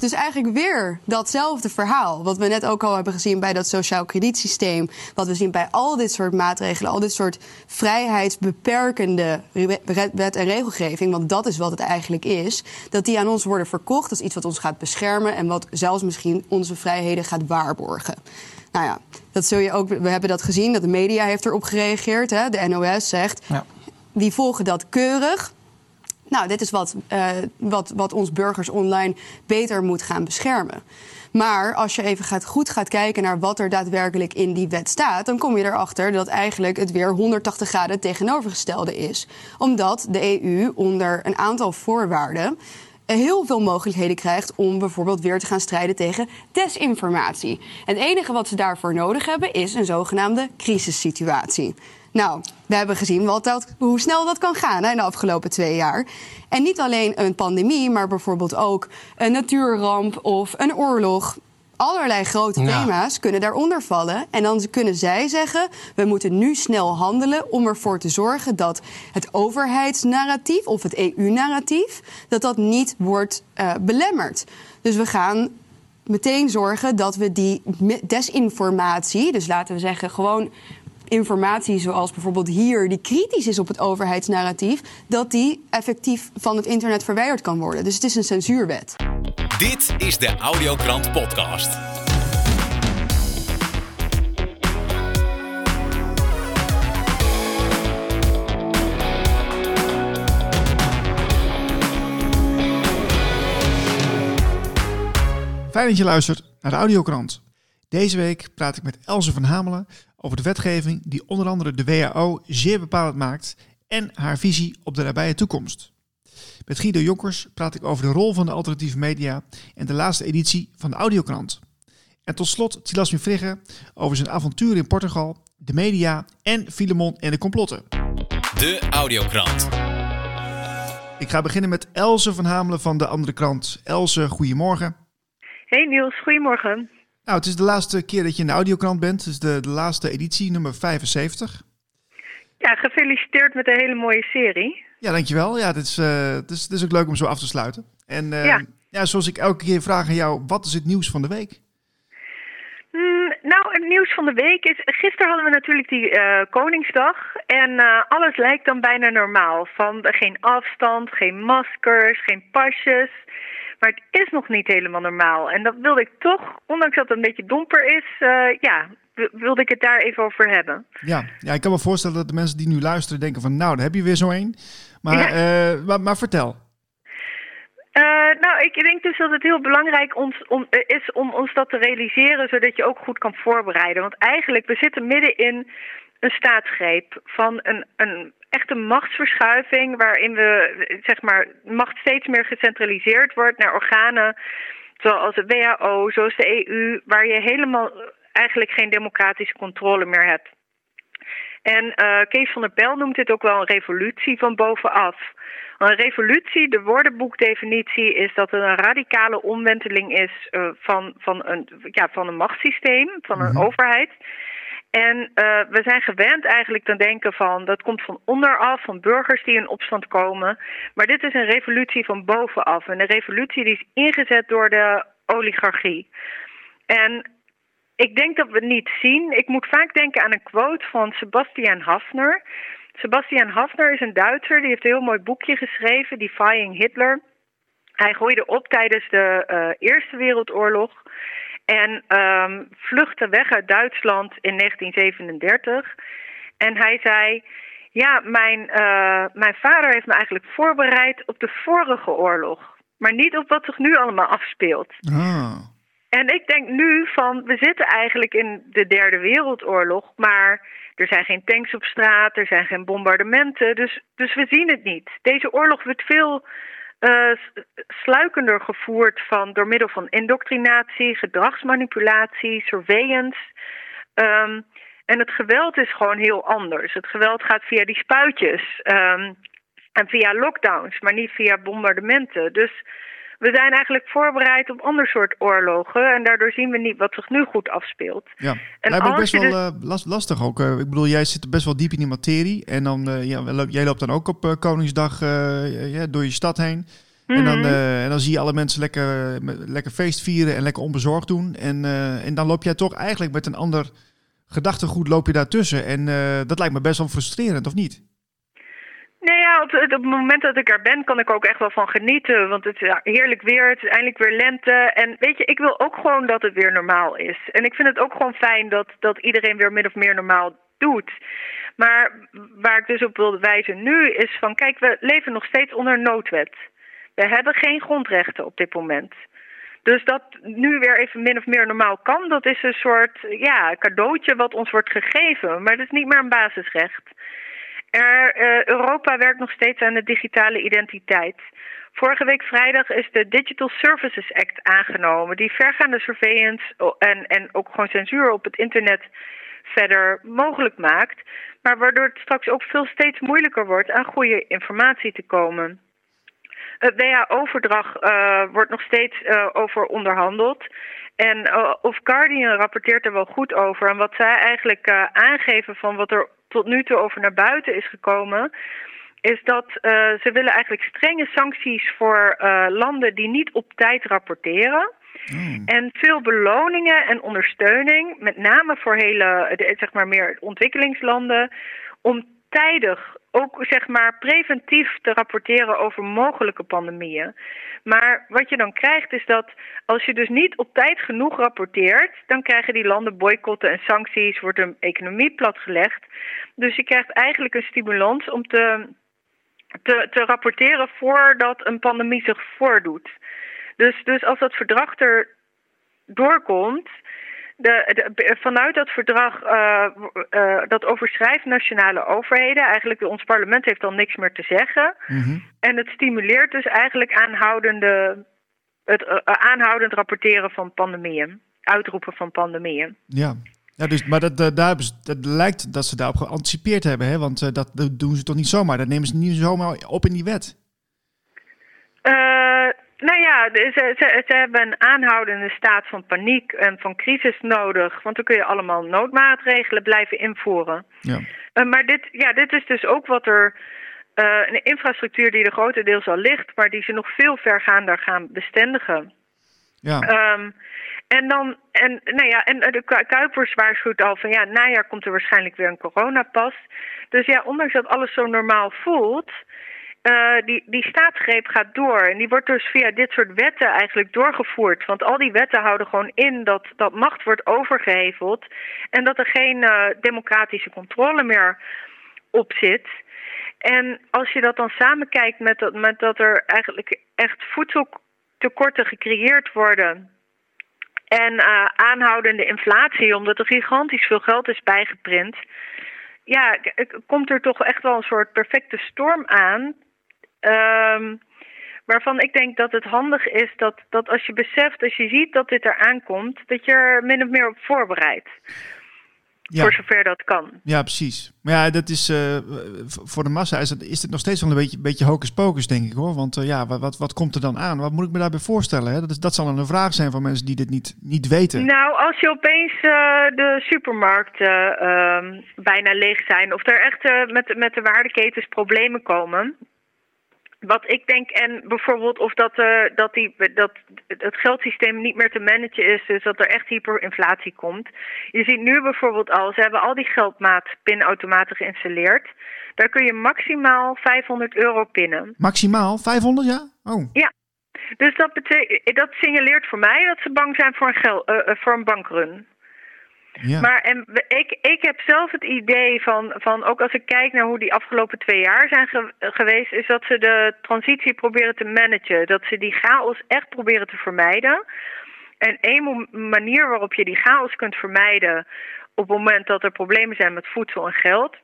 Dus eigenlijk weer datzelfde verhaal. Wat we net ook al hebben gezien bij dat sociaal kredietsysteem. Wat we zien bij al dit soort maatregelen. Al dit soort vrijheidsbeperkende wet en regelgeving. Want dat is wat het eigenlijk is. Dat die aan ons worden verkocht. Is iets wat ons gaat beschermen. En wat zelfs misschien onze vrijheden gaat waarborgen. Nou ja, dat zul je ook. We hebben dat gezien. Dat de media heeft erop gereageerd. Hè? De NOS zegt. Ja. Die volgen dat keurig. Nou, dit is wat, uh, wat, wat ons burgers online beter moet gaan beschermen. Maar als je even gaat, goed gaat kijken naar wat er daadwerkelijk in die wet staat, dan kom je erachter dat eigenlijk het weer 180 graden tegenovergestelde is. Omdat de EU onder een aantal voorwaarden heel veel mogelijkheden krijgt om bijvoorbeeld weer te gaan strijden tegen desinformatie. Het enige wat ze daarvoor nodig hebben is een zogenaamde crisissituatie. Nou, we hebben gezien wat dat, hoe snel dat kan gaan hè, in de afgelopen twee jaar. En niet alleen een pandemie, maar bijvoorbeeld ook een natuurramp of een oorlog. Allerlei grote thema's kunnen daaronder vallen. En dan kunnen zij zeggen: we moeten nu snel handelen om ervoor te zorgen dat het overheidsnarratief of het EU-narratief dat dat niet wordt uh, belemmerd. Dus we gaan meteen zorgen dat we die desinformatie, dus laten we zeggen gewoon informatie zoals bijvoorbeeld hier, die kritisch is op het overheidsnarratief, dat die effectief van het internet verwijderd kan worden. Dus het is een censuurwet. Dit is de Audiokrant Podcast. Fijn dat je luistert naar de Audiokrant. Deze week praat ik met Elze van Hamelen over de wetgeving die onder andere de WHO zeer bepalend maakt en haar visie op de nabije toekomst. Met Guido Jonkers praat ik over de rol van de alternatieve media en de laatste editie van de Audiokrant. En tot slot Tilasmi Frigge over zijn avontuur in Portugal, de media en Filemon en de complotten. De Audiokrant. Ik ga beginnen met Else van Hamelen van de Andere Krant. Else, goedemorgen. Hey Niels, goedemorgen. Nou, het is de laatste keer dat je in de audiokrant bent. Het is de, de laatste editie, nummer 75. Ja, gefeliciteerd met een hele mooie serie. Ja, dankjewel. Ja, het is, uh, het is, het is ook leuk om zo af te sluiten. En uh, ja. ja. zoals ik elke keer vraag aan jou, wat is het nieuws van de week? Mm, nou, het nieuws van de week is... Gisteren hadden we natuurlijk die uh, Koningsdag. En alles lijkt dan bijna normaal. Van geen afstand, geen maskers, geen pasjes... Maar het is nog niet helemaal normaal. En dat wilde ik toch, ondanks dat het een beetje domper is, uh, ja, wilde ik het daar even over hebben. Ja, ja, ik kan me voorstellen dat de mensen die nu luisteren denken van, nou, daar heb je weer zo een. Maar, uh, maar, maar, vertel. Uh, nou, ik denk dus dat het heel belangrijk ons, om, is om ons dat te realiseren, zodat je ook goed kan voorbereiden. Want eigenlijk, we zitten midden in een staatsgreep van een, een echte machtsverschuiving waarin we, zeg maar, macht steeds meer gecentraliseerd wordt naar organen zoals de WHO, zoals de EU, waar je helemaal eigenlijk geen democratische controle meer hebt. En uh, Kees van der Bel noemt dit ook wel een revolutie van bovenaf. Een revolutie, de woordenboekdefinitie, is dat het een radicale omwenteling is uh, van, van, een, ja, van een machtssysteem, van een mm overheid. En uh, we zijn gewend eigenlijk te denken van dat komt van onderaf, van burgers die in opstand komen. Maar dit is een revolutie van bovenaf. En een revolutie die is ingezet door de oligarchie. En ik denk dat we het niet zien. Ik moet vaak denken aan een quote van Sebastian Hafner. Sebastian Hafner is een Duitser, die heeft een heel mooi boekje geschreven, Defying Hitler. Hij gooide op tijdens de uh, Eerste Wereldoorlog. En um, vluchtte weg uit Duitsland in 1937. En hij zei: Ja, mijn, uh, mijn vader heeft me eigenlijk voorbereid op de vorige oorlog. Maar niet op wat zich nu allemaal afspeelt. Ah. En ik denk nu van, we zitten eigenlijk in de derde wereldoorlog, maar er zijn geen tanks op straat, er zijn geen bombardementen, dus, dus we zien het niet. Deze oorlog wordt veel uh, sluikender gevoerd van, door middel van indoctrinatie, gedragsmanipulatie, surveillance. Um, en het geweld is gewoon heel anders. Het geweld gaat via die spuitjes um, en via lockdowns, maar niet via bombardementen. Dus we zijn eigenlijk voorbereid op ander soort oorlogen. En daardoor zien we niet wat zich nu goed afspeelt. Ja, en dat is best wel dus... uh, lastig ook. Uh, ik bedoel, jij zit best wel diep in die materie. En dan, uh, ja, jij loopt dan ook op Koningsdag ja, door je stad heen. En, dan, Mhm. eh, en dan zie je alle mensen lekker, lekker feest vieren en lekker onbezorgd doen. En, eh, en dan loop jij toch eigenlijk met een ander gedachtegoed loop je daartussen. En eh, dat lijkt me best wel frustrerend, of niet? Nee, ja, op, het moment dat ik er ben, kan ik ook echt wel van genieten. Want het is heerlijk weer, het is eindelijk weer lente. En weet je, ik wil ook gewoon dat het weer normaal is. En ik vind het ook gewoon fijn dat, dat iedereen weer min of meer normaal doet. Maar waar ik dus op wilde wijzen nu is van, kijk, we leven nog steeds onder noodwet. We hebben geen grondrechten op dit moment. Dus dat nu weer even min of meer normaal kan, dat is een soort ja, cadeautje wat ons wordt gegeven. Maar dat is niet meer een basisrecht. Eh, Europa werkt nog steeds aan de digitale identiteit. Vorige week vrijdag is de Digital Services Act aangenomen, die vergaande surveillance en, en ook gewoon censuur op het internet verder mogelijk maakt, maar waardoor het straks ook veel steeds moeilijker wordt aan goede informatie te komen. Het WHO-verdrag eh, wordt nog steeds eh, over onderhandeld. En of Guardian rapporteert er wel goed over. En wat zij eigenlijk aangeven van wat er tot nu toe over naar buiten is gekomen, is dat eh, ze willen eigenlijk strenge sancties voor eh, landen die niet op tijd rapporteren. En veel beloningen en ondersteuning, met name voor hele, de- zeg maar meer ontwikkelingslanden, om tijdig ook zeg maar preventief te rapporteren over mogelijke pandemieën. Maar wat je dan krijgt is dat als je dus niet op tijd genoeg rapporteert, dan krijgen die landen boycotten en sancties, wordt hun economie platgelegd. Dus je krijgt eigenlijk een stimulans om te, te, te rapporteren voordat een pandemie zich voordoet. Dus, dus als dat verdrag er doorkomt, de, de- vanuit dat verdrag eh, eh, dat overschrijft nationale overheden. Eigenlijk ons parlement heeft dan niks meer te zeggen. Mhm. En het stimuleert dus eigenlijk aanhoudende, het eh, aanhoudend rapporteren van pandemieën. Uitroepen van pandemieën. Ja. Ja, dus, maar dat, daar hebben ze, dat lijkt dat ze daarop geanticipeerd hebben, hè? want dat, dat doen ze toch niet zomaar. Dat nemen ze niet zomaar op in die wet. Eh, nou ja, de- ze, ze, ze hebben een aanhoudende staat van paniek en van crisis nodig. Want dan kun je allemaal noodmaatregelen blijven invoeren. Ja. Eh, maar dit, ja, dit is dus ook wat er. eh, een infrastructuur die er grotendeels al ligt, maar die ze nog veel vergaander gaan bestendigen. Ja. Ehm, en dan, en, nou ja, en de Ku- Kuipers waarschuwt al van ja, najaar komt er waarschijnlijk weer een coronapas. Dus ja, ondanks dat alles zo normaal voelt, eh, die, die staatsgreep gaat door. En die wordt dus via dit soort wetten eigenlijk doorgevoerd. Want al die wetten houden gewoon in dat, dat macht wordt overgeheveld. En dat er geen eh, democratische controle meer op zit. En als je dat dan samenkijkt met dat, met dat er eigenlijk echt voedseltekorten gecreëerd worden. En eh, aanhoudende inflatie, omdat er gigantisch veel geld is bijgeprint. Ja, komt er toch echt wel een soort perfecte storm aan. Ehm, waarvan ik denk dat het handig is dat, dat als je beseft, als je ziet dat dit eraan komt, dat je er min of meer op voorbereidt. Ja. Voor zover dat kan. ja, precies. Maar ja, dat is, eh, voor de massa is het, is het nog steeds wel een beetje, beetje hocus pocus, denk ik hoor. Want eh, ja, wat, wat, wat komt er dan aan? Wat moet ik me daarbij voorstellen? Hè? Dat, is, dat zal een vraag zijn van mensen die dit niet, niet weten. Nou, als je opeens eh, de supermarkten ehm, bijna leeg zijn, of er echt met, met de waardeketens problemen komen. Wat ik denk, en bijvoorbeeld of dat, eh, dat, die, dat het geldsysteem niet meer te managen is, dus dat er echt hyperinflatie komt. Je ziet nu bijvoorbeeld al, ze hebben al die geldmaat-pinautomaten geïnstalleerd. Daar kun je maximaal 500 euro pinnen. Maximaal 500, ja? Oh, Ja, dus dat, betekent, dat signaleert voor mij dat ze bang zijn voor een, gel, eh, voor een bankrun. Maar en ik, ik heb zelf het idee van, van, ook als ik kijk naar hoe die afgelopen twee jaar zijn ge- geweest, is dat ze de transitie proberen te managen. Dat ze die chaos echt proberen te vermijden. En één manier waarop je die chaos kunt vermijden op het moment dat er problemen zijn met voedsel en geld,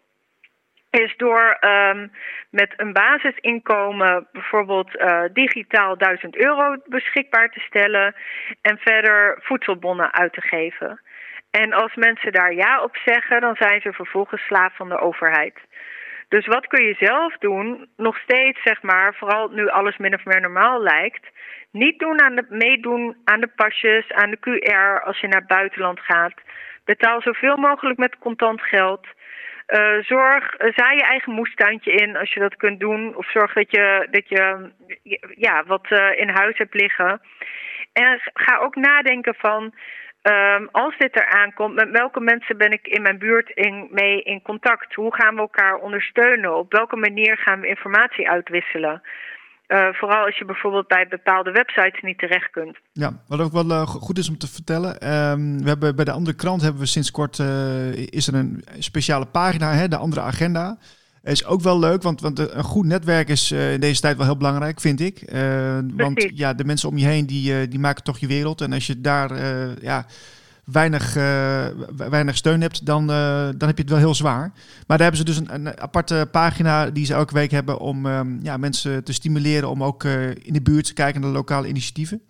is door ehm, met een basisinkomen bijvoorbeeld eh, digitaal 1000 euro beschikbaar te stellen en verder voedselbonnen uit te geven. En als mensen daar ja op zeggen, dan zijn ze vervolgens slaaf van de overheid. Dus wat kun je zelf doen? Nog steeds, zeg maar, vooral nu alles min of meer normaal lijkt. Niet doen aan de, meedoen aan de pasjes, aan de QR als je naar het buitenland gaat. Betaal zoveel mogelijk met contant geld. Uh, zorg, uh, zaai je eigen moestuintje in als je dat kunt doen. Of zorg dat je, dat je ja, wat uh, in huis hebt liggen. En ga ook nadenken van. Um, als dit eraan komt, met welke mensen ben ik in mijn buurt in, mee in contact? Hoe gaan we elkaar ondersteunen? Op welke manier gaan we informatie uitwisselen? Uh, vooral als je bijvoorbeeld bij bepaalde websites niet terecht kunt. Ja, wat ook wel uh, goed is om te vertellen. Um, we hebben bij de andere krant hebben we sinds kort uh, is er een speciale pagina, hè, de andere agenda. Is ook wel leuk, want, want een goed netwerk is in deze tijd wel heel belangrijk, vind ik. want ja, de mensen om je heen die, die maken toch je wereld. En als je daar ja, weinig, uh, weinig steun hebt, dan, uh, dan heb je het wel heel zwaar. Maar daar hebben ze dus een, een aparte pagina die ze elke week hebben om um, ja, mensen te stimuleren om ook uh, in de buurt te kijken naar de lokale initiatieven.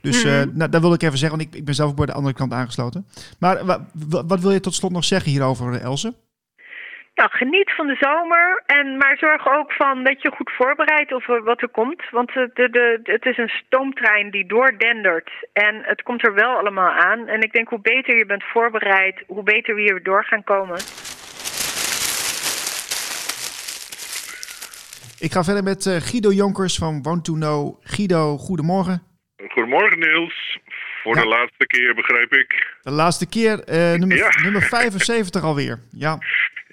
Dus mm -hmm. nou, dat wil ik even zeggen, want ik, ik ben zelf ook bij de andere kant aangesloten. Maar wat wil je tot slot nog zeggen hierover, Else? Nou, geniet van de zomer. En, maar zorg ook van dat je goed voorbereidt op wat er komt. Want de, de, het is een stoomtrein die doordendert. En het komt er wel allemaal aan. En ik denk hoe beter je bent voorbereid, hoe beter we hier door gaan komen. Ik ga verder met uh, Guido Jonkers van Want to Know. Guido, goedemorgen. Goedemorgen Niels. Voor ja. de laatste keer begrijp ik. De laatste keer, uh, nummer, ja. nummer 75 alweer. Ja.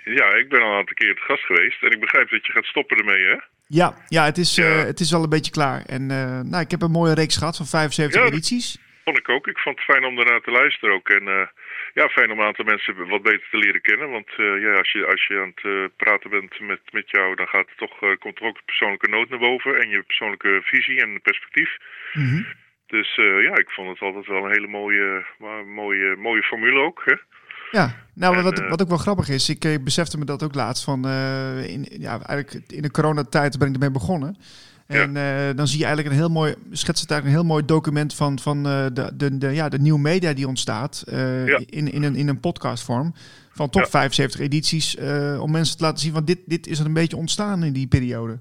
Ja, ik ben al een aantal keer het gast geweest. En ik begrijp dat je gaat stoppen ermee, hè? Ja, ja, het, is, ja. Uh, het is al een beetje klaar. En uh, nou, ik heb een mooie reeks gehad van 75 ja, edities. vond ik ook. Ik vond het fijn om daarna te luisteren ook. En uh, ja, fijn om een aantal mensen wat beter te leren kennen. Want ja, als je, als je aan het praten bent met, met jou, dan gaat het toch, komt er ook een persoonlijke noot naar boven. En je persoonlijke visie en perspectief. Mm -hmm. Dus ja, ik vond het altijd wel een hele mooie, mooie, mooie formule ook, hè? Ja, nou, en, wat, uh, wat ook wel grappig is, ik, ik besefte me dat ook laatst van, uh, in, ja, eigenlijk in de coronatijd ben ik ermee begonnen. En ja. uh, dan zie je eigenlijk een heel mooi, schetst het eigenlijk een heel mooi document van, van de, de, de, ja, de nieuwe media die ontstaat ja. in, in, een, in een podcastvorm. Van top 75 edities, om mensen te laten zien van dit, dit is er een beetje ontstaan in die periode.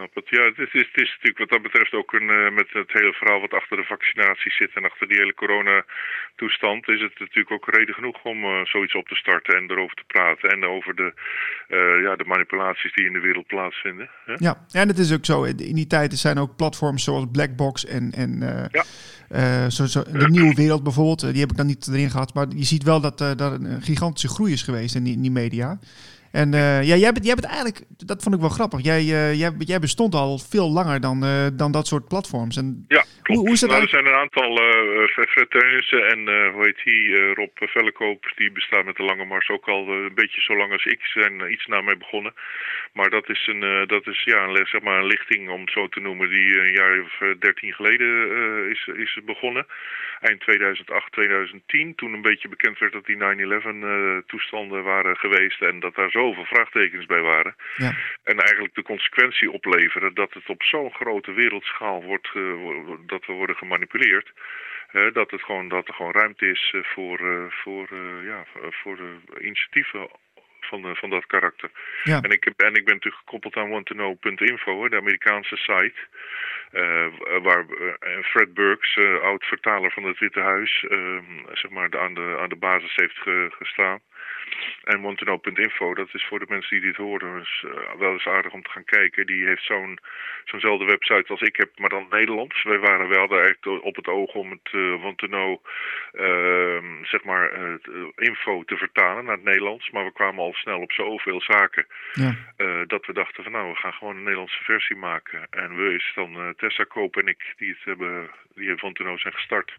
Snap het. Ja, het is, het is natuurlijk wat dat betreft ook een, uh, met het hele verhaal wat achter de vaccinatie zit en achter die hele coronatoestand, is het natuurlijk ook reden genoeg om uh, zoiets op te starten en erover te praten en over de, uh, ja, de manipulaties die in de wereld plaatsvinden. Hè? Ja, en het is ook zo. In die tijd zijn ook platforms zoals Blackbox en, en ja. zo, zo, de Nieuwe Wereld bijvoorbeeld, die heb ik dan niet erin gehad, maar je ziet wel dat daar een gigantische groei is geweest in die, in die media. En uh, ja, jij bent, jij bent eigenlijk, dat vond ik wel grappig. Jij, uh, jij, jij bestond al veel langer dan, uh, dan dat soort platforms. En ja, klopt. Hoe, hoe is dat nou, er zijn een aantal, Fred Teunissen en hoe heet die, Rob Vellekoop, die bestaat met de Lange Mars ook al een beetje zo lang als ik, zijn iets na mij begonnen. Maar dat is een, dat is ja, een, zeg maar een lichting, om het zo te noemen, die een jaar of dertien geleden is, is begonnen. Eind 2008, 2010, toen een beetje bekend werd dat die 9-11 toestanden waren geweest en dat daar zo zoveel vraagtekens bij waren. Ja. En eigenlijk de consequentie opleveren dat het op zo'n grote wereldschaal wordt, dat we worden gemanipuleerd. Dat, het gewoon, dat er gewoon ruimte is voor, voor, ja, voor initiatieven van, van dat karakter. Ja. En, ik, en ik ben natuurlijk gekoppeld aan wanttoknow.info, de Amerikaanse site. Uh, waar uh, Fred Burks, uh, oud vertaler van het Witte Huis, zeg maar aan de, aan de basis heeft ge, gestaan. En Monteno.info, dat is voor de mensen die dit horen dus, uh, wel eens aardig om te gaan kijken. Die heeft zo'n zo'nzelfde website als ik heb, maar dan Nederlands. Wij waren wel daar echt op het oog om het uh, uh, zeg maar, uh, info te vertalen naar het Nederlands. Maar we kwamen al snel op zoveel zaken ja. dat we dachten van nou, we gaan gewoon een Nederlandse versie maken. En we is dan Tessa Koop en ik die het hebben, die hebben Monteno zijn gestart.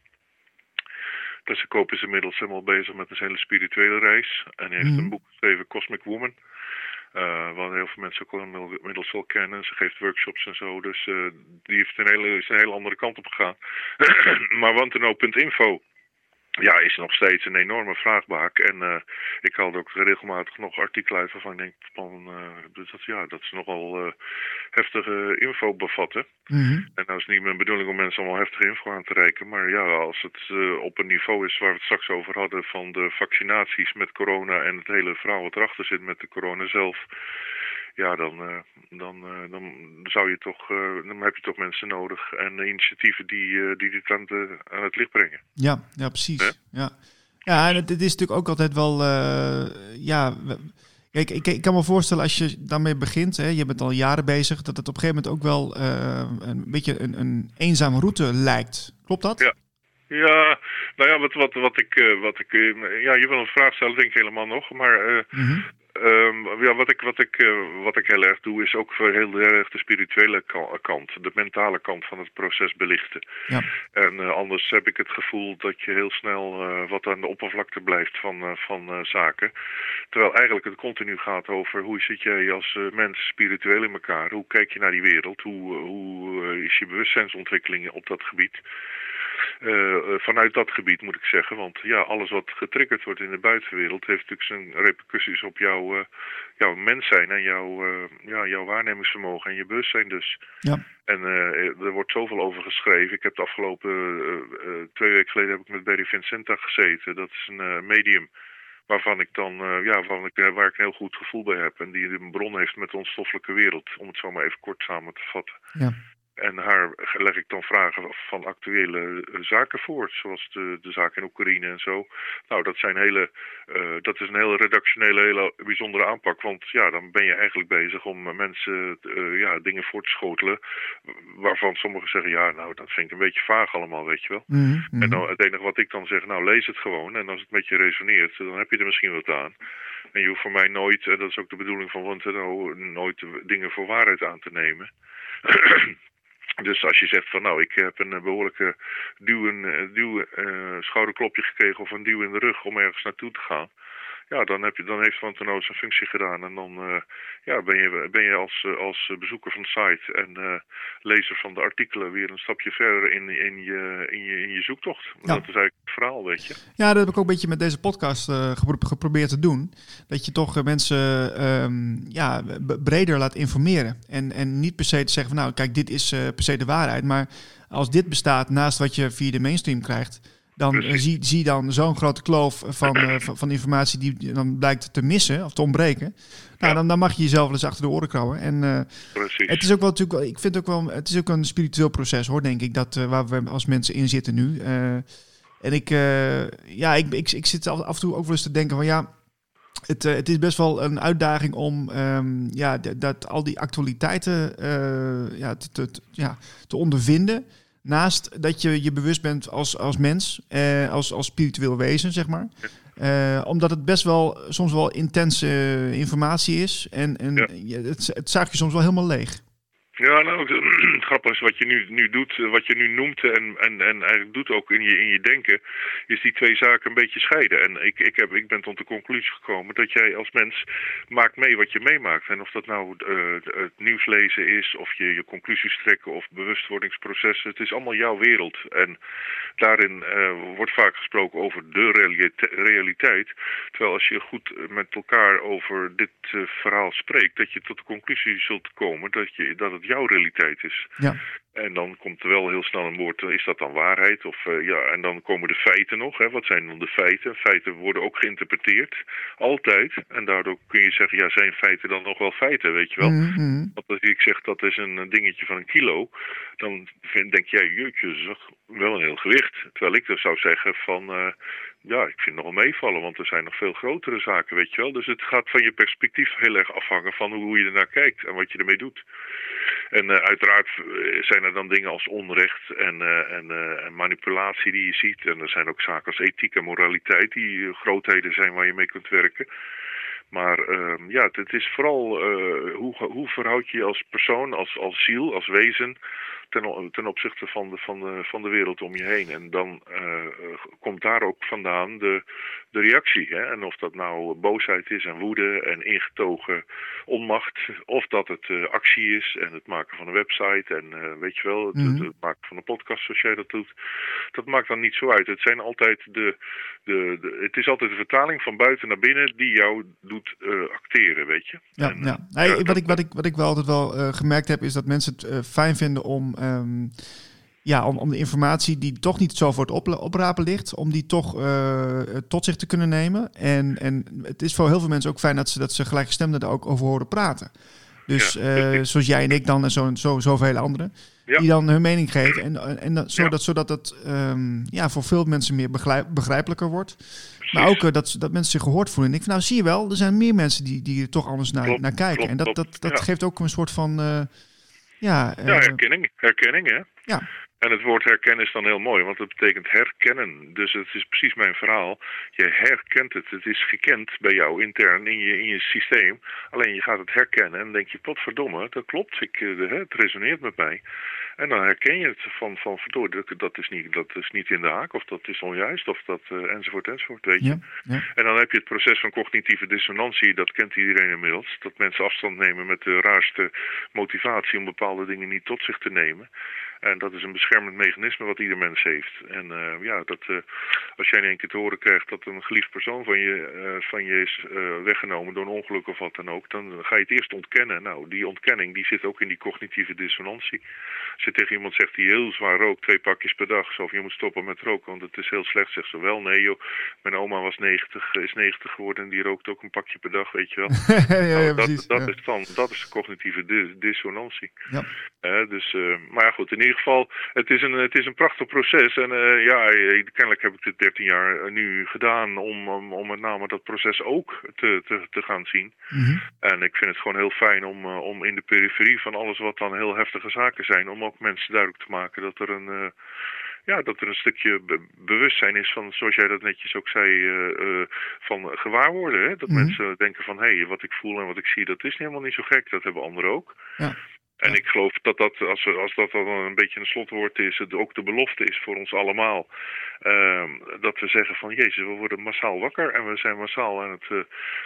Tessa Koop is inmiddels helemaal bezig met een hele spirituele reis. En hij heeft mm. een boek geschreven, Cosmic Woman. Uh, wat heel veel mensen ook inmiddels wel kennen. Ze geeft workshops en zo. Dus uh, die heeft een hele, is een hele andere kant op gegaan. maar wanteno.info ja, is nog steeds een enorme vraagbaak. En uh, ik haal ook regelmatig nog artikelen uit waarvan ik denk van, uh, dat, ja, dat ze nogal uh, heftige info bevatten. Mm -hmm. En nou is niet mijn bedoeling om mensen allemaal heftige info aan te reiken. Maar ja, als het op een niveau is waar we het straks over hadden van de vaccinaties met corona en het hele verhaal wat erachter zit met de corona zelf ja, dan, uh, dan, uh, dan zou je toch, uh, dan heb je toch mensen nodig en initiatieven die, die dit aan, de, aan het licht brengen. Ja, ja precies. Ja. Ja, en het, het is natuurlijk ook altijd wel, eh, ja, kijk, ik, ik kan me voorstellen als je daarmee begint, hè, je bent al jaren bezig, dat het op een gegeven moment ook wel eh, een beetje een, een eenzame route lijkt. Klopt dat? Ja. Ja, nou ja, wat, wat, wat ik, eh, wat ik eh, ja, je wil een vraag stellen, denk ik helemaal nog. Maar eh, Mhm. Ehm, ja, wat ik, wat, ik, eh, wat ik heel erg doe, is ook voor heel erg de spirituele ka- kant, de mentale kant van het proces belichten. Ja. En eh, anders heb ik het gevoel dat je heel snel eh, wat aan de oppervlakte blijft van, van zaken. Terwijl eigenlijk het continu gaat over hoe zit jij als mens spiritueel in elkaar? Hoe kijk je naar die wereld? Hoe, hoe is je bewustzijnsontwikkeling op dat gebied? Eh, eh, vanuit dat gebied moet ik zeggen. Want ja, alles wat getriggerd wordt in de buitenwereld heeft natuurlijk zijn repercussies op jouw, eh, jouw mens zijn en jouw, ja, jouw waarnemingsvermogen en je bewustzijn dus. Ja. En er wordt zoveel over geschreven. Ik heb de afgelopen twee weken geleden heb ik met Barry Vincenta gezeten. Dat is een medium waarvan ik dan, ja, waarvan ik, waar ik een heel goed gevoel bij heb. En die een bron heeft met de onstoffelijke wereld, om het zo maar even kort samen te vatten. Ja. En haar leg ik dan vragen van actuele eh, zaken voor, zoals de, de zaak in Oekraïne en zo. Nou, dat, zijn hele, eh, dat is een hele redactionele, hele bijzondere aanpak. Want ja, dan ben je eigenlijk bezig om eh, mensen ja, dingen voor te schotelen. Waarvan sommigen zeggen, ja, nou, dat vind ik een beetje vaag allemaal, weet je wel. Mhm, mhm. En dan, het enige wat ik dan zeg, nou lees het gewoon. En als het met je resoneert, dan heb je er misschien wat aan. En je hoeft voor mij nooit, en dat is ook de bedoeling van Wanteno, nooit dingen voor waarheid aan te nemen. dus als je zegt van nou, ik heb een eh, behoorlijke duw, een, eh, duw eh, schouderklopje gekregen of een duw in de rug om ergens naartoe te gaan. Ja, dan, heb je, dan heeft Wanteno zijn functie gedaan. En dan eh, ja, ben je, ben je als, eh, als bezoeker van de site en eh, lezer van de artikelen weer een stapje verder in, in, je, in, je, in je zoektocht. Ja. Dat is eigenlijk het verhaal, weet je. Ja, dat heb ik ook een beetje met deze podcast gepro- geprobeerd te doen. Dat je toch mensen ehm, ja, breder laat informeren. En, en niet per se te zeggen van nou, kijk, dit is per se de waarheid. Maar als dit bestaat naast wat je via de mainstream krijgt, dan eh, zie, zie dan zo'n grote kloof van, eh, van, van informatie die dan blijkt te missen of te ontbreken. Nou, Ja. dan, dan mag je jezelf wel eens achter de oren krabben. En Precies. het is ook wel natuurlijk, ik vind ook wel, het is ook een spiritueel proces hoor, denk ik, dat, waar we als mensen in zitten nu. En ik, ja, ik, ik, ik zit af en toe ook wel eens te denken van ja, het, het is best wel een uitdaging om ehm, ja, dat, al die actualiteiten ja, te, te- ja, te ondervinden. Naast dat je je bewust bent als, als mens, eh, als, als spiritueel wezen, zeg maar. Eh, omdat het best wel soms wel intense eh, informatie is. En, en Ja. het, het je soms wel helemaal leeg. Ja, nou, het grappig is wat je nu, nu doet, eh, wat je nu noemt en, en, en eigenlijk doet ook in je, in je denken, is die twee zaken een beetje scheiden. En ik, ik, heb, ik ben tot de conclusie gekomen dat jij als mens maakt mee wat je meemaakt. En of dat nou eh, het nieuws lezen is, of je je conclusies trekken, of bewustwordingsprocessen, het is allemaal jouw wereld. En daarin eh, wordt vaak gesproken over de realite- realiteit. Terwijl als je goed met elkaar over dit verhaal spreekt, dat je tot de conclusie zult komen dat, je, dat het jouw realiteit is. Ja. En dan komt er wel heel snel een woord, eh, is dat dan waarheid? Of, eh, ja, en dan komen de feiten nog. Hè? Wat zijn dan de feiten? Feiten worden ook geïnterpreteerd, altijd. En daardoor kun je zeggen, ja, zijn feiten dan nog wel feiten, weet je wel? Mhm. Want als ik zeg dat is een dingetje van een kilo, dan vind, denk jij, jeetje, dat is toch wel een heel gewicht. Terwijl ik dus zou zeggen van, eh, ja, ik vind het nog meevallen, want er zijn nog veel grotere zaken, weet je wel. Dus het gaat van je perspectief heel erg afhangen van hoe je ernaar kijkt en wat je ermee doet. En eh, uiteraard eh, zijn er dan dingen als onrecht en, eh, en, manipulatie die je ziet. En er zijn ook zaken als ethiek en moraliteit die grootheden zijn waar je mee kunt werken. Maar ehm, ja, het, is vooral hoe, hoe verhoud je je als persoon, als, als ziel, als wezen ten, opzichte van de, van, de, van de wereld om je heen. En dan eh, eh, komt daar ook vandaan de, de reactie. Hè? En of dat nou boosheid is en woede en ingetogen onmacht, of dat het eh, actie is en het maken van een website en weet je wel, het, Mhm. het, het maken van een podcast zoals jij dat doet. Dat maakt dan niet zo uit. Het zijn altijd de, de, de het is altijd de vertaling van buiten naar binnen die jou doet acteren, weet je. Ja, En, ja. wat, ik, wat, ik, wat ik wel altijd wel gemerkt heb, is dat mensen het fijn vinden om, ehm, ja, om, om de informatie die toch niet zo voor het op, oprapen ligt, om die toch eh, tot zich te kunnen nemen. En, en het is voor heel veel mensen ook fijn dat ze, dat ze gelijkgestemden er ook over horen praten. Dus Ja, eh, zoals jij en ik dan en zo, zo, zoveel anderen. Ja. die dan hun mening geven. En, en, dat- zodat, zodat het ehm, ja, voor veel mensen meer begrijp- begrijpelijker wordt. Maar ook eh, dat, dat mensen zich gehoord voelen. En ik vind, nou zie je wel, er zijn meer mensen die, die er toch anders naar, Klopt, naar kijken. klopt, en dat, dat, dat geeft ook een soort van, ja, Ja, eh, herkenning. Herkenning, hè? ja, En het woord herkennen is dan heel mooi, want het betekent herkennen. Dus het is precies mijn verhaal. Je herkent het. Het is gekend bij jou intern in je, in je systeem. Alleen je gaat het herkennen en denk je, potverdomme, dat klopt. Ik, eh, het resoneert met mij. En dan herken je het van, van verdorie, dat, is niet, dat is niet in de haak, of dat is onjuist, of dat, eh, enzovoort, enzovoort, weet je. ja, ja. En dan heb je het proces van cognitieve dissonantie, dat kent iedereen inmiddels. Dat mensen afstand nemen met de raarste motivatie om bepaalde dingen niet tot zich te nemen. En dat is een beschermend mechanisme wat ieder mens heeft. En eh, ja, dat, eh, als jij in één keer te horen krijgt dat een geliefd persoon van je, eh, van je is weggenomen door een ongeluk of wat dan ook, dan ga je het eerst ontkennen. Nou, die ontkenning die zit ook in die cognitieve dissonantie. Als je tegen iemand zegt die heel zwaar rookt, twee pakjes per dag, zo van je moet stoppen met roken, want het is heel slecht, zegt ze wel. Nee joh, mijn oma was 90, is 90 geworden en die rookt ook een pakje per dag, weet je wel. ja, ja, Nou, precies. dat, dat, ja. is dan, dat is de cognitieve di- dissonantie. Ja. Eh, dus, maar ja, goed, in ieder geval, het is een, het is een prachtig proces. En eh, ja, eh, kennelijk heb ik dit 13 jaar eh, nu gedaan om, om, om met name dat proces ook te, te, te gaan zien. Mhm. En ik vind het gewoon heel fijn om, om in de periferie van alles wat dan heel heftige zaken zijn, om ook mensen duidelijk te maken dat er een. ja, dat er een stukje be- bewustzijn is van, zoals jij dat netjes ook zei, van gewaarworden. Hè? Dat Mhm. mensen denken van, hé, hey, wat ik voel en wat ik zie, dat is helemaal niet zo gek. Dat hebben anderen ook. Ja. En ik geloof dat dat, als, we- als dat dan een beetje een slotwoord is, het ook de belofte is voor ons allemaal. ehm, dat we zeggen van, jezus, we worden massaal wakker en we zijn massaal aan het eh,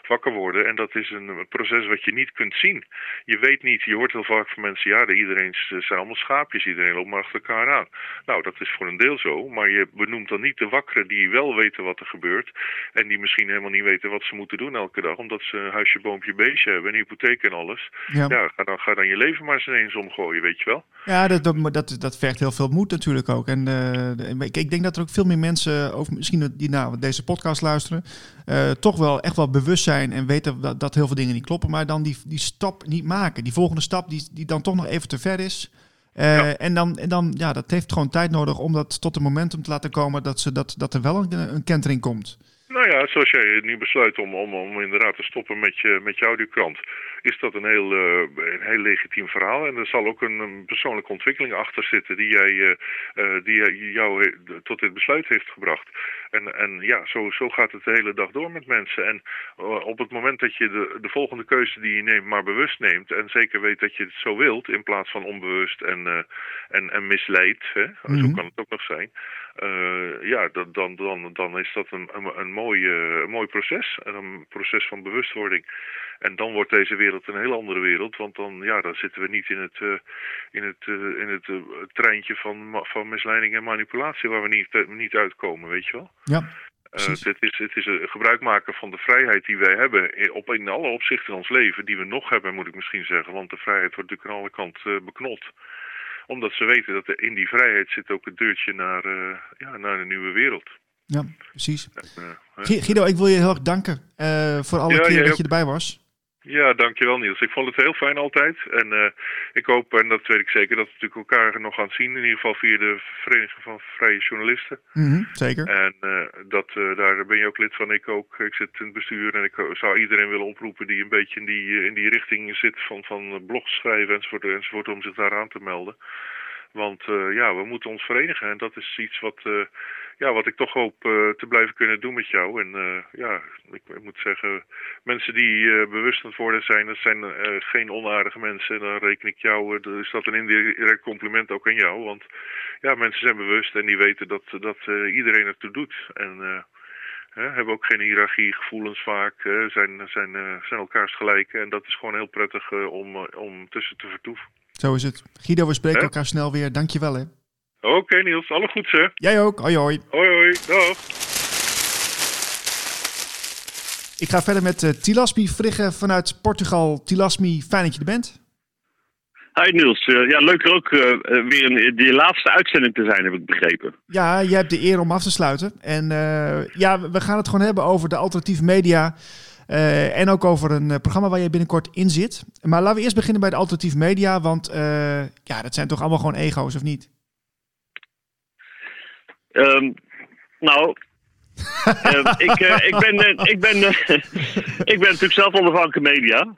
wakker worden. En dat is een proces wat je niet kunt zien. Je weet niet, je hoort heel vaak van mensen, ja, de- iedereen zijn allemaal schaapjes, iedereen loopt maar achter elkaar aan. Nou, dat is voor een deel zo, maar je benoemt dan niet de wakkeren die wel weten wat er gebeurt. En die misschien helemaal niet weten wat ze moeten doen elke dag, omdat ze een huisje, boompje, beestje hebben, een hypotheek en alles. Ja. Ja, ga, dan, ga dan je leven maar ineens omgooien, weet je wel. Ja, dat, dat, dat, dat vergt heel veel moed natuurlijk ook. En eh, ik, ik denk dat er ook veel meer mensen, over, misschien die naar deze podcast luisteren, eh, toch wel echt wel bewust zijn en weten dat, dat heel veel dingen niet kloppen, maar dan die, die stap niet maken. Die volgende stap die, die dan toch nog even te ver is. Eh, Ja. En dan, en dan, ja, dat heeft gewoon tijd nodig om dat tot een momentum te laten komen dat, ze, dat, dat er wel een, een kentering komt. Nou ja, zoals jij nu besluit om, om, om inderdaad te stoppen met je, met je audiokrant, is dat een heel, eh, een heel legitiem verhaal. En er zal ook een, een persoonlijke ontwikkeling achter zitten die, jij, eh, eh, die jou tot dit besluit heeft gebracht. En, en ja, zo, zo gaat het de hele dag door met mensen. En op het moment dat je de, de volgende keuze die je neemt, maar bewust neemt. En zeker weet dat je het zo wilt, in plaats van onbewust en, en, en misleid. Hè? Zo Mhm. kan het ook nog zijn. Ja, dat, dan, dan, dan is dat een, een, een, mooi, een mooi proces. En Een proces van bewustwording. En dan wordt deze wereld een heel andere wereld. Want dan, ja, dan zitten we niet in het, eh, in het, eh, in het eh, treintje van, van misleiding en manipulatie waar we niet, niet uitkomen, weet je wel. Ja, het, is, het is een gebruik maken van de vrijheid die wij hebben in- op, in alle opzichten in ons leven, die we nog hebben, moet ik misschien zeggen. Want de vrijheid wordt natuurlijk aan alle kanten beknot. Omdat ze weten dat er in die vrijheid zit ook het deurtje naar, ja, naar een nieuwe wereld. ja precies. Guido, ik wil je heel erg danken voor alle Ja, keer dat je erbij was. Ja, dankjewel Niels. Ik vond het heel fijn altijd. En eh, ik hoop, en dat weet ik zeker, dat we natuurlijk elkaar nog gaan zien. In ieder geval via de Vereniging van Vrije Journalisten. Mhm, zeker. En eh, dat, eh, daar ben je ook lid van, ik ook. Ik zit in het bestuur en ik zou iedereen willen oproepen die een beetje in die, in die richting zit van, van blogs schrijven enzovoort, enzovoort, om zich daar aan te melden. Want ja, we moeten ons verenigen en dat is iets wat, ja, wat ik toch hoop eh, te blijven kunnen doen met jou. En eh, ja, ik, ik moet zeggen, mensen die eh, bewust aan het worden zijn, dat zijn geen onaardige mensen. Dan reken ik jou, is dat een indirect compliment ook aan jou. Want ja, mensen zijn bewust en die weten dat, dat iedereen ertoe doet. En hè, hebben ook geen hiërarchie, gevoelens vaak, zijn, zijn, zijn elkaars gelijken. En dat is gewoon heel prettig om, om tussen te vertoeven. Zo is het. Guido, we spreken elkaar snel weer. Dankjewel hè. Oké Niels, alle goeds hè. Jij ook. Hoi hoi. Hoi hoi, dag. Ik ga verder met eh, Tilasmi Frigge vanuit Portugal. Tilasmi, fijn dat je er bent. Hi Niels, Eh, ja leuk er ook eh, weer in die laatste uitzending te zijn, heb ik begrepen. Ja, jij hebt de eer om af te sluiten. En eh, ja, we gaan het gewoon hebben over de alternatieve media. Eh, en ook over een programma waar je binnenkort in zit. Maar laten we eerst beginnen bij de alternatief media. Want eh, ja, dat zijn toch allemaal gewoon ego's, of niet? Ehm, nou, Ehm, ik, eh, ik, ben, eh, ik, ben, eh, ik ben natuurlijk zelf onafhankelijke media.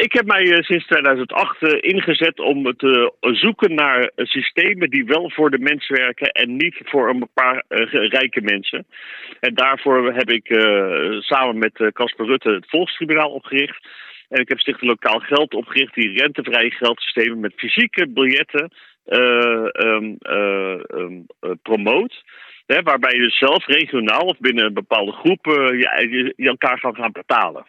Ik heb mij sinds 2008 eh, ingezet om te zoeken naar systemen die wel voor de mens werken en niet voor een paar rijke mensen. En daarvoor heb ik samen met Casper Rutte het Volkstribunaal opgericht. En ik heb Stichting Lokaal Geld opgericht die rentevrije geldsystemen met fysieke biljetten eh, ehm, eh, ehm, eh, promoot. Hè, waarbij je dus zelf regionaal of binnen een bepaalde groep eh, je, elkaar kan gaan betalen.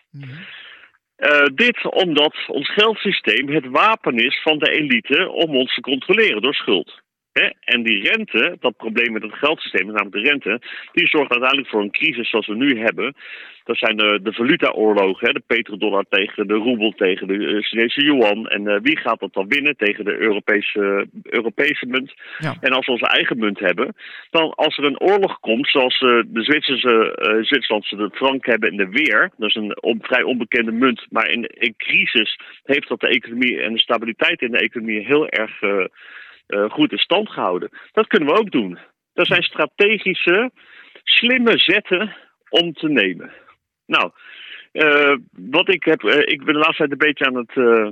Eh, dit omdat ons geldsysteem het wapen is van de elite om ons te controleren door schuld. Hè? En die rente, dat probleem met het geldsysteem, namelijk de rente, die zorgt uiteindelijk voor een crisis zoals we nu hebben. Dat zijn de, de valutaoorlogen, hè? de petrodollar tegen de roebel, tegen de eh, Chinese yuan. En eh, wie gaat dat dan winnen tegen de Europese, Europese munt? Ja. En als we onze eigen munt hebben, dan als er een oorlog komt, zoals eh, de Zwitserse, Zwitserlandse de frank hebben en de weer, dat is een on- vrij onbekende munt, maar in, in crisis heeft dat de economie en de stabiliteit in de economie heel erg goed in stand gehouden. Dat kunnen we ook doen. Dat zijn strategische, slimme zetten om te nemen. Nou, eh, wat ik heb, eh, ik ben de laatste tijd een beetje aan het eh,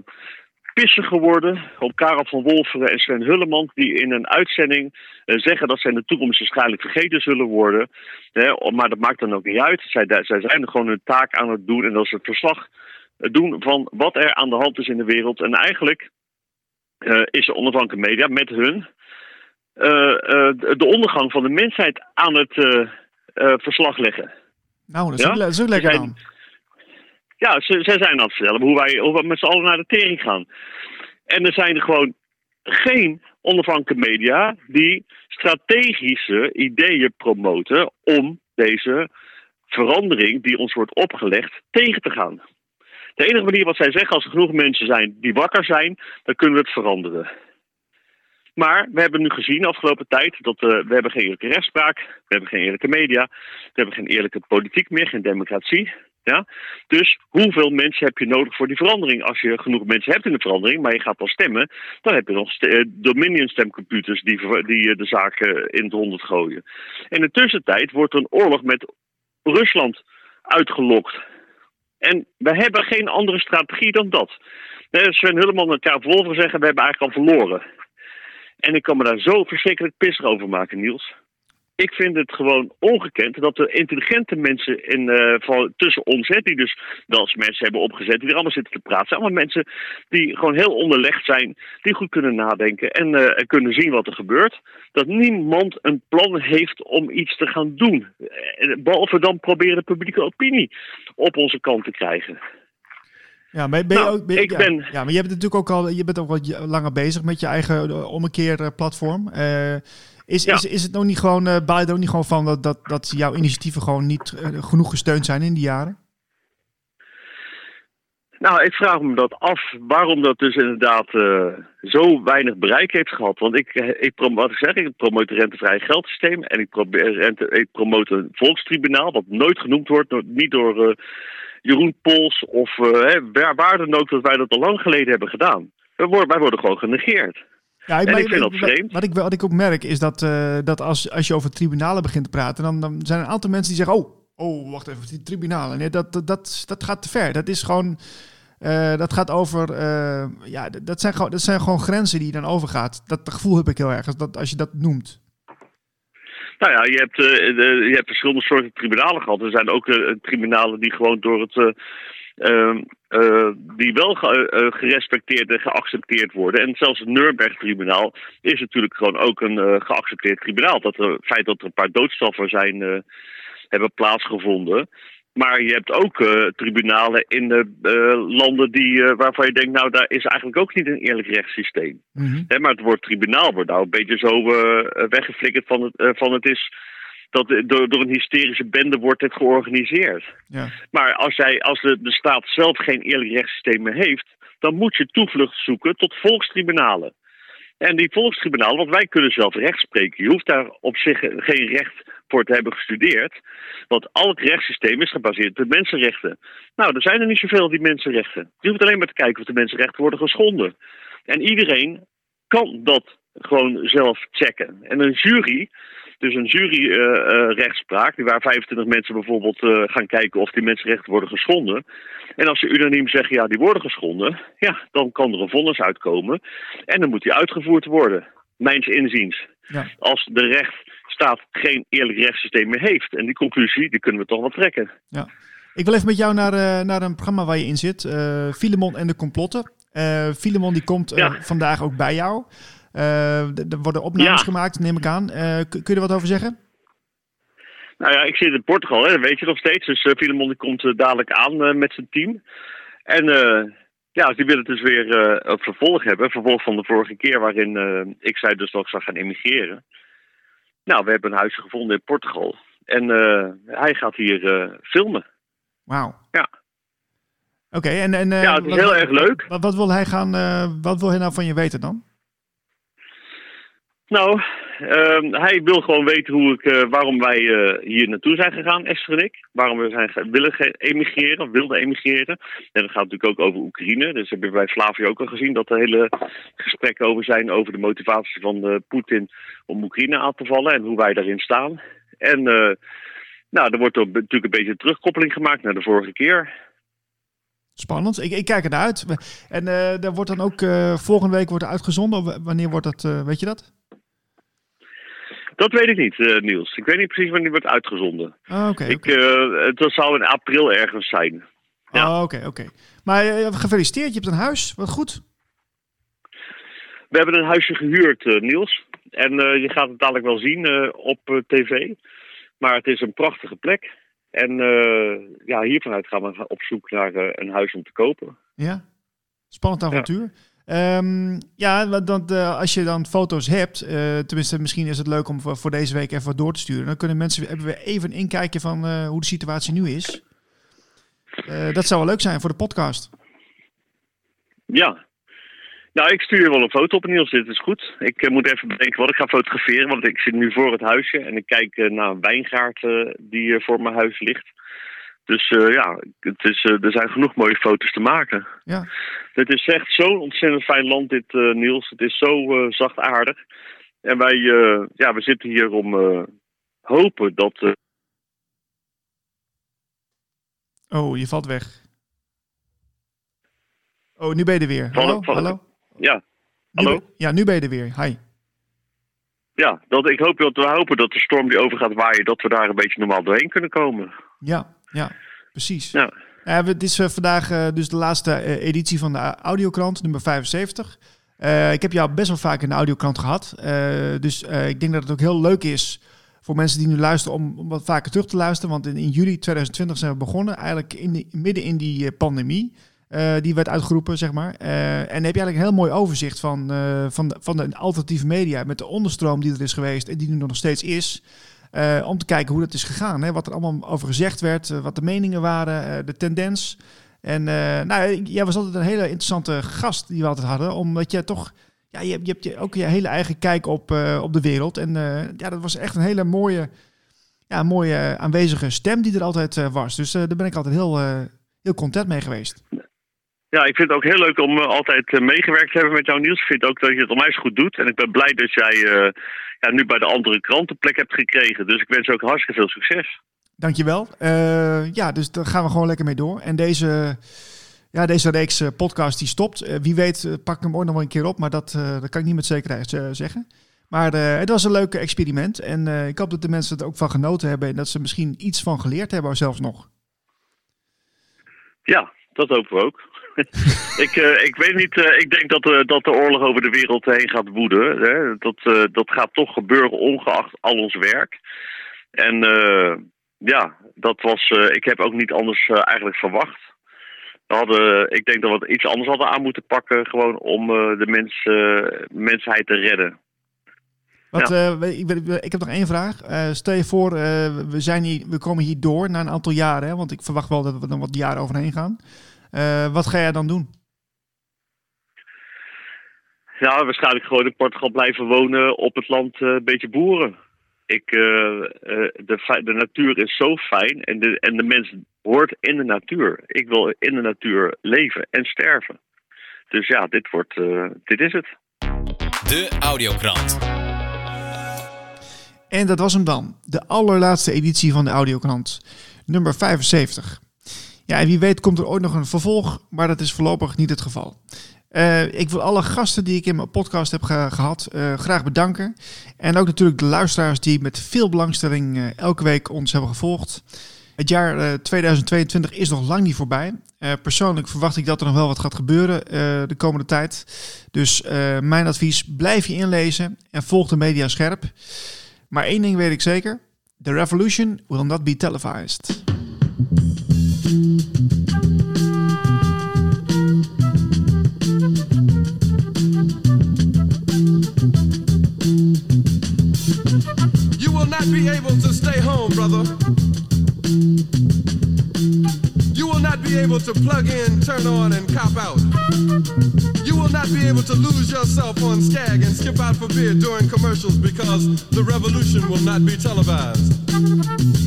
pissen geworden op Karel van Wolferen en Sven Hulleman, die in een uitzending eh, zeggen dat zij in de toekomst waarschijnlijk vergeten zullen worden. Hè, maar dat maakt dan ook niet uit. Zij, zij zijn gewoon hun taak aan het doen en dat is het verslag eh, doen van wat er aan de hand is in de wereld. En eigenlijk eh, is de onafhankelijke media met hun eh, eh, de ondergang van de mensheid aan het eh, eh, verslag leggen. Nou, dat is, Ja? ook, le- dat is ook lekker zijn- dan. Ja, ze, zij zijn aan het vertellen hoe wij, hoe we met z'n allen naar de tering gaan. En er zijn er gewoon geen onafhankelijke media die strategische ideeën promoten om deze verandering die ons wordt opgelegd tegen te gaan. De enige manier wat zij zeggen, als er genoeg mensen zijn die wakker zijn, dan kunnen we het veranderen. Maar we hebben nu gezien de afgelopen tijd dat eh, we hebben geen eerlijke rechtspraak, we hebben geen eerlijke media, we hebben geen eerlijke politiek meer, geen democratie. Ja? Dus hoeveel mensen heb je nodig voor die verandering? Als je genoeg mensen hebt in de verandering, maar je gaat al stemmen, dan heb je nog eh, Dominion stemcomputers die, die eh, de zaken in het honderd gooien. In de tussentijd wordt er een oorlog met Rusland uitgelokt. En we hebben geen andere strategie dan dat. Sven Hulleman en Kaap Wolver zeggen, we hebben eigenlijk al verloren. En ik kan me daar zo verschrikkelijk pissig over maken, Niels. Ik vind het gewoon ongekend dat er intelligente mensen in, eh, van, tussen ons, hè, die dus wel eens mensen hebben opgezet, die er allemaal zitten te praten, zijn allemaal mensen die gewoon heel onderlegd zijn, die goed kunnen nadenken en eh, en kunnen zien wat er gebeurt. Dat niemand een plan heeft om iets te gaan doen. Eh, Behalve dan proberen de publieke opinie op onze kant te krijgen. Ja, maar ben je Nou, ook, ben je- ik ja, ben- ja, maar je bent natuurlijk ook al, je bent ook wat langer bezig met je eigen eh, ommekeerplatform. Eh is, Ja. is, is het nog niet gewoon, baal je er ook niet gewoon van dat, dat, dat jouw initiatieven gewoon niet eh, genoeg gesteund zijn in die jaren? Nou, ik vraag me dat af waarom dat dus inderdaad eh, zo weinig bereik heeft gehad. Want ik, ik, prom- wat ik zeg, ik promoot een rentevrij geldsysteem en ik, probeer rente, ik promoot een volkstribunaal, wat nooit genoemd wordt, niet door Jeroen Pols of eh, hè, waar, waar dan ook dat wij dat al lang geleden hebben gedaan. Wij worden, wij worden gewoon genegeerd. Ja, En maar- ik vind dat vreemd. Wat ik, wat ik ook merk is dat, eh, dat als, als je over tribunalen begint te praten, dan, dan zijn er een aantal mensen die zeggen: Oh, oh wacht even, die tribunalen. Nee, dat, dat, dat, dat gaat te ver. Dat is gewoon. eh, dat gaat over. eh, ja, dat zijn, gewoon, dat zijn gewoon grenzen die je dan overgaat. Dat gevoel heb ik heel erg als, dat, als je dat noemt. Nou ja, je hebt, de- je hebt verschillende soorten tribunalen gehad. Er zijn ook tribunalen die gewoon door het. Eh, ehm, eh, die wel ge- eh, gerespecteerd en geaccepteerd worden. En zelfs het Nuremberg-tribunaal is natuurlijk gewoon ook een eh, geaccepteerd tribunaal. Dat het feit dat er een paar doodstraffen zijn, hebben plaatsgevonden. Maar je hebt ook eh, tribunalen in de landen die, waarvan je denkt, nou, daar is eigenlijk ook niet een eerlijk rechtssysteem. Mhm. Hè, maar het woord tribunaal wordt nou een beetje zo weggeflikkerd van het, van het is dat door, door een hysterische bende wordt het georganiseerd. Ja. Maar als, jij, als de, de staat zelf geen eerlijk rechtssysteem meer heeft, dan moet je toevlucht zoeken tot volkstribunalen. En die volkstribunalen, want wij kunnen zelf recht spreken. Je hoeft daar op zich geen recht voor te hebben gestudeerd. Want elk rechtssysteem is gebaseerd op mensenrechten. Nou, er zijn er niet zoveel die mensenrechten. Je hoeft alleen maar te kijken of de mensenrechten worden geschonden. En iedereen kan dat gewoon zelf checken. En een jury, dus een juryrechtspraak, uh, uh, waar 25 mensen bijvoorbeeld uh, gaan kijken of die mensenrechten worden geschonden. En als ze unaniem zeggen, ja, die worden geschonden, ja, dan kan er een vonnis uitkomen. En dan moet die uitgevoerd worden, mijns inziens. Ja. Als de rechtsstaat geen eerlijk rechtssysteem meer heeft. En die conclusie, die kunnen we toch wel trekken. Ja. Ik wil even met jou naar, naar een programma waar je in zit. Filemon en de complotten. Filemon die komt Ja. vandaag ook bij jou. Er worden opnames Ja. gemaakt, neem ik aan. Uh, kun je er wat over zeggen? Nou ja, ik zit in Portugal, hè, dat weet je nog steeds. Dus uh, Filemon komt uh, dadelijk aan uh, met zijn team. En ja, die willen dus weer een vervolg hebben. Een vervolg van de vorige keer waarin ik zei dus dat ik zou gaan emigreren. Nou, we hebben een huisje gevonden in Portugal. En hij gaat hier filmen. Wauw. Ja. Oké, en, en Ja, het is wat, heel erg leuk. Wat, wat wil hij gaan, wat wil hij nou van je weten dan? Nou, uh, hij wil gewoon weten hoe ik, uh, waarom wij uh, hier naartoe zijn gegaan, Esther en ik. Waarom we zijn willen emigreren, wilden emigreren. En dat gaat natuurlijk ook over Oekraïne. Dus hebben we bij Flavio ook al gezien dat er hele gesprekken over zijn over de motivatie van uh, Poetin om Oekraïne aan te vallen en hoe wij daarin staan. En nou, er wordt ook natuurlijk een beetje een terugkoppeling gemaakt naar de vorige keer. Spannend. Ik, ik kijk ernaar uit. En daar wordt dan ook volgende week wordt uitgezonden. Wanneer wordt dat? Weet je dat? Dat weet ik niet, uh, Niels. Ik weet niet precies wanneer die wordt uitgezonden. Oh, Oké. Okay, okay. dat zou in april ergens zijn. Ja. Oh, oké, okay, oké. Maar uh, gefeliciteerd, je hebt een huis. Wat goed. We hebben een huisje gehuurd, Niels. En je gaat het dadelijk wel zien op tv. Maar het is een prachtige plek. En ja, hiervanuit gaan we op zoek naar een huis om te kopen. Ja, spannend avontuur. Ja. Um, ja, want uh, als je dan foto's hebt, uh, tenminste misschien is het leuk om voor, deze week even door te sturen. Dan kunnen mensen hebben we even een inkijkje van uh, hoe de situatie nu is. Dat zou wel leuk zijn voor de podcast. Ja. Nou, ik stuur wel een foto op, Niels. Dit is goed. Ik moet even bedenken wat ik ga fotograferen. Want ik zit nu voor het huisje en ik kijk naar een wijngaard die voor mijn huis ligt. Dus uh, ja, het is, uh, er zijn genoeg mooie foto's te maken. Ja. Het is echt zo'n ontzettend fijn land, dit uh, Niels. Het is zo zachtaardig. En wij, ja, we zitten hier om hopen dat. Oh, je valt weg. Oh, nu ben je er weer. Hallo? vallen. Hallo? Ja. Nu Hallo? ben- ja, nu ben je er weer. Hi. Ja, dat, ik hoop dat we hopen dat de storm die over gaat waaien, dat we daar een beetje normaal doorheen kunnen komen. Ja, ja, precies. Ja. We- het is eh, vandaag eh, dus de laatste eh, editie van de audiokrant, nummer 75. Eh, ik heb jou best wel vaak in de audiokrant gehad. Eh, dus ik denk dat het ook heel leuk is voor mensen die nu luisteren om, om wat vaker terug te luisteren. Want in, in juli 2020 zijn we begonnen, eigenlijk in midden in die pandemie. die werd uitgeroepen, zeg maar. En dan heb je eigenlijk een heel mooi overzicht van, van, de, van de alternatieve media... met de onderstroom die er is geweest en die nu nog steeds is... Eh, om te kijken hoe dat is gegaan. Hè? Wat er allemaal over gezegd werd, eh, wat de meningen waren, eh, de tendens. En nou, jij was altijd een hele interessante gast die we altijd hadden. Omdat jij toch, ja, je, je hebt je- ook je hele eigen kijk op, op de wereld. En ja, dat was echt een hele mooie, ja, mooie aanwezige stem die er altijd was. Dus daar ben ik altijd heel, heel content mee geweest. Ja, ik vind het ook heel leuk om altijd meegewerkt te hebben met jou, Niels. Ik vind ook dat je het onwijs goed doet. En ik ben blij dat jij ja, nu bij de andere krant een plek hebt gekregen. Dus ik wens je ook hartstikke veel succes. Dankjewel. Eh ja, dus daar gaan we gewoon lekker mee door. En deze, ja, deze reeks eh, podcast die stopt. Eh, wie weet pak ik hem ooit nog wel een keer op, maar dat, dat kan ik niet met zekerheid zeggen. Maar het was een leuk experiment. En ik hoop dat de mensen er ook van genoten hebben. En dat ze misschien iets van geleerd hebben, zelfs nog. Ja, dat hopen we ook. ik, eh, ik weet niet, eh, ik denk dat, eh, dat de oorlog over de wereld heen gaat woeden. Hè? Dat, dat gaat toch gebeuren ongeacht al ons werk. En ja, dat was, ik heb ook niet anders eigenlijk verwacht. We hadden, ik denk dat we iets anders hadden aan moeten pakken, gewoon om de mens, mensheid te redden. Wat, ik, ik heb nog één vraag. Eh, stel je voor, we, zijn hier, we komen hier door na een aantal jaren. Hè, want ik verwacht wel dat we er wat jaren overheen gaan. Eh, wat ga jij dan doen? Ja, waarschijnlijk gewoon in Portugal blijven wonen, op het land eh, een beetje boeren. Ik, uh, de, de natuur is zo fijn en de, en de mens hoort in de natuur. Ik wil in de natuur leven en sterven. Dus ja, dit, wordt, uh, dit is het. De Audiokrant. En dat was hem dan. De allerlaatste editie van de Audiokrant. Nummer 75. Ja, en wie weet komt er ooit nog een vervolg, maar dat is voorlopig niet het geval. Uh, ik wil alle gasten die ik in mijn podcast heb ge gehad uh, graag bedanken. En ook natuurlijk de luisteraars die met veel belangstelling uh, elke week ons hebben gevolgd. Het jaar 2022 is nog lang niet voorbij. persoonlijk verwacht ik dat er nog wel wat gaat gebeuren de komende tijd. Dus mijn advies, blijf je inlezen en volg de media scherp. Maar één ding weet ik zeker. The revolution will not be televised. Not be able to stay home, brother. You will not be able to plug in, turn on, and cop out. You will not be able to lose yourself on Skag and skip out for beer during commercials because the revolution will not be televised.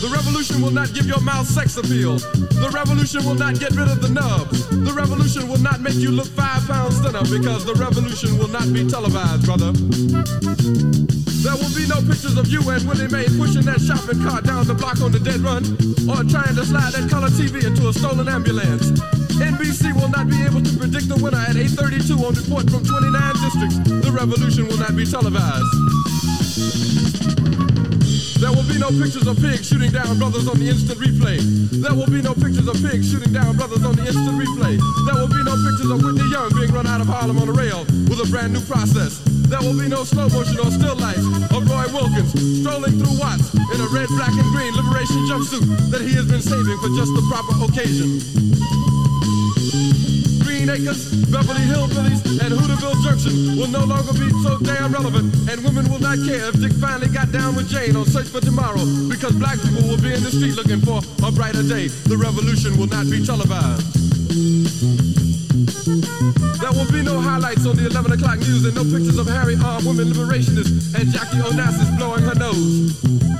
The revolution will not give your mouth sex appeal. The revolution will not get rid of the nubs. The revolution will not make you look five pounds thinner because the revolution will not be televised, brother. There will be no pictures of you and Willie Mae pushing that shopping cart down the block on the dead run or trying to slide that color TV into a stolen ambulance. NBC will not be able to predict the winner at 8.32 on report from 29 districts. The revolution will not be televised. There will be no pictures of pigs shooting down brothers on the instant replay. There will be no pictures of pigs shooting down brothers on the instant replay. There will be no pictures of Whitney Young being run out of Harlem on a rail with a brand new process. There will be no slow motion or still life of Roy Wilkins strolling through Watts in a red, black, and green liberation jumpsuit that he has been saving for just the proper occasion. Acres, Beverly Hillbillies, and Hooterville Junction will no longer be so damn relevant, and women will not care if Dick finally got down with Jane on Search for Tomorrow, because black people will be in the street looking for a brighter day. The revolution will not be televised. There will be no highlights on the 11 o'clock news and no pictures of Harry armed women liberationists and Jackie Onassis blowing her nose.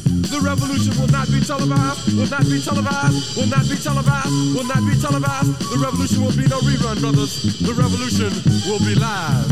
The revolution will not be televised, will not be televised, will not be televised, will not be televised. The revolution will be no rerun, brothers. The revolution will be live.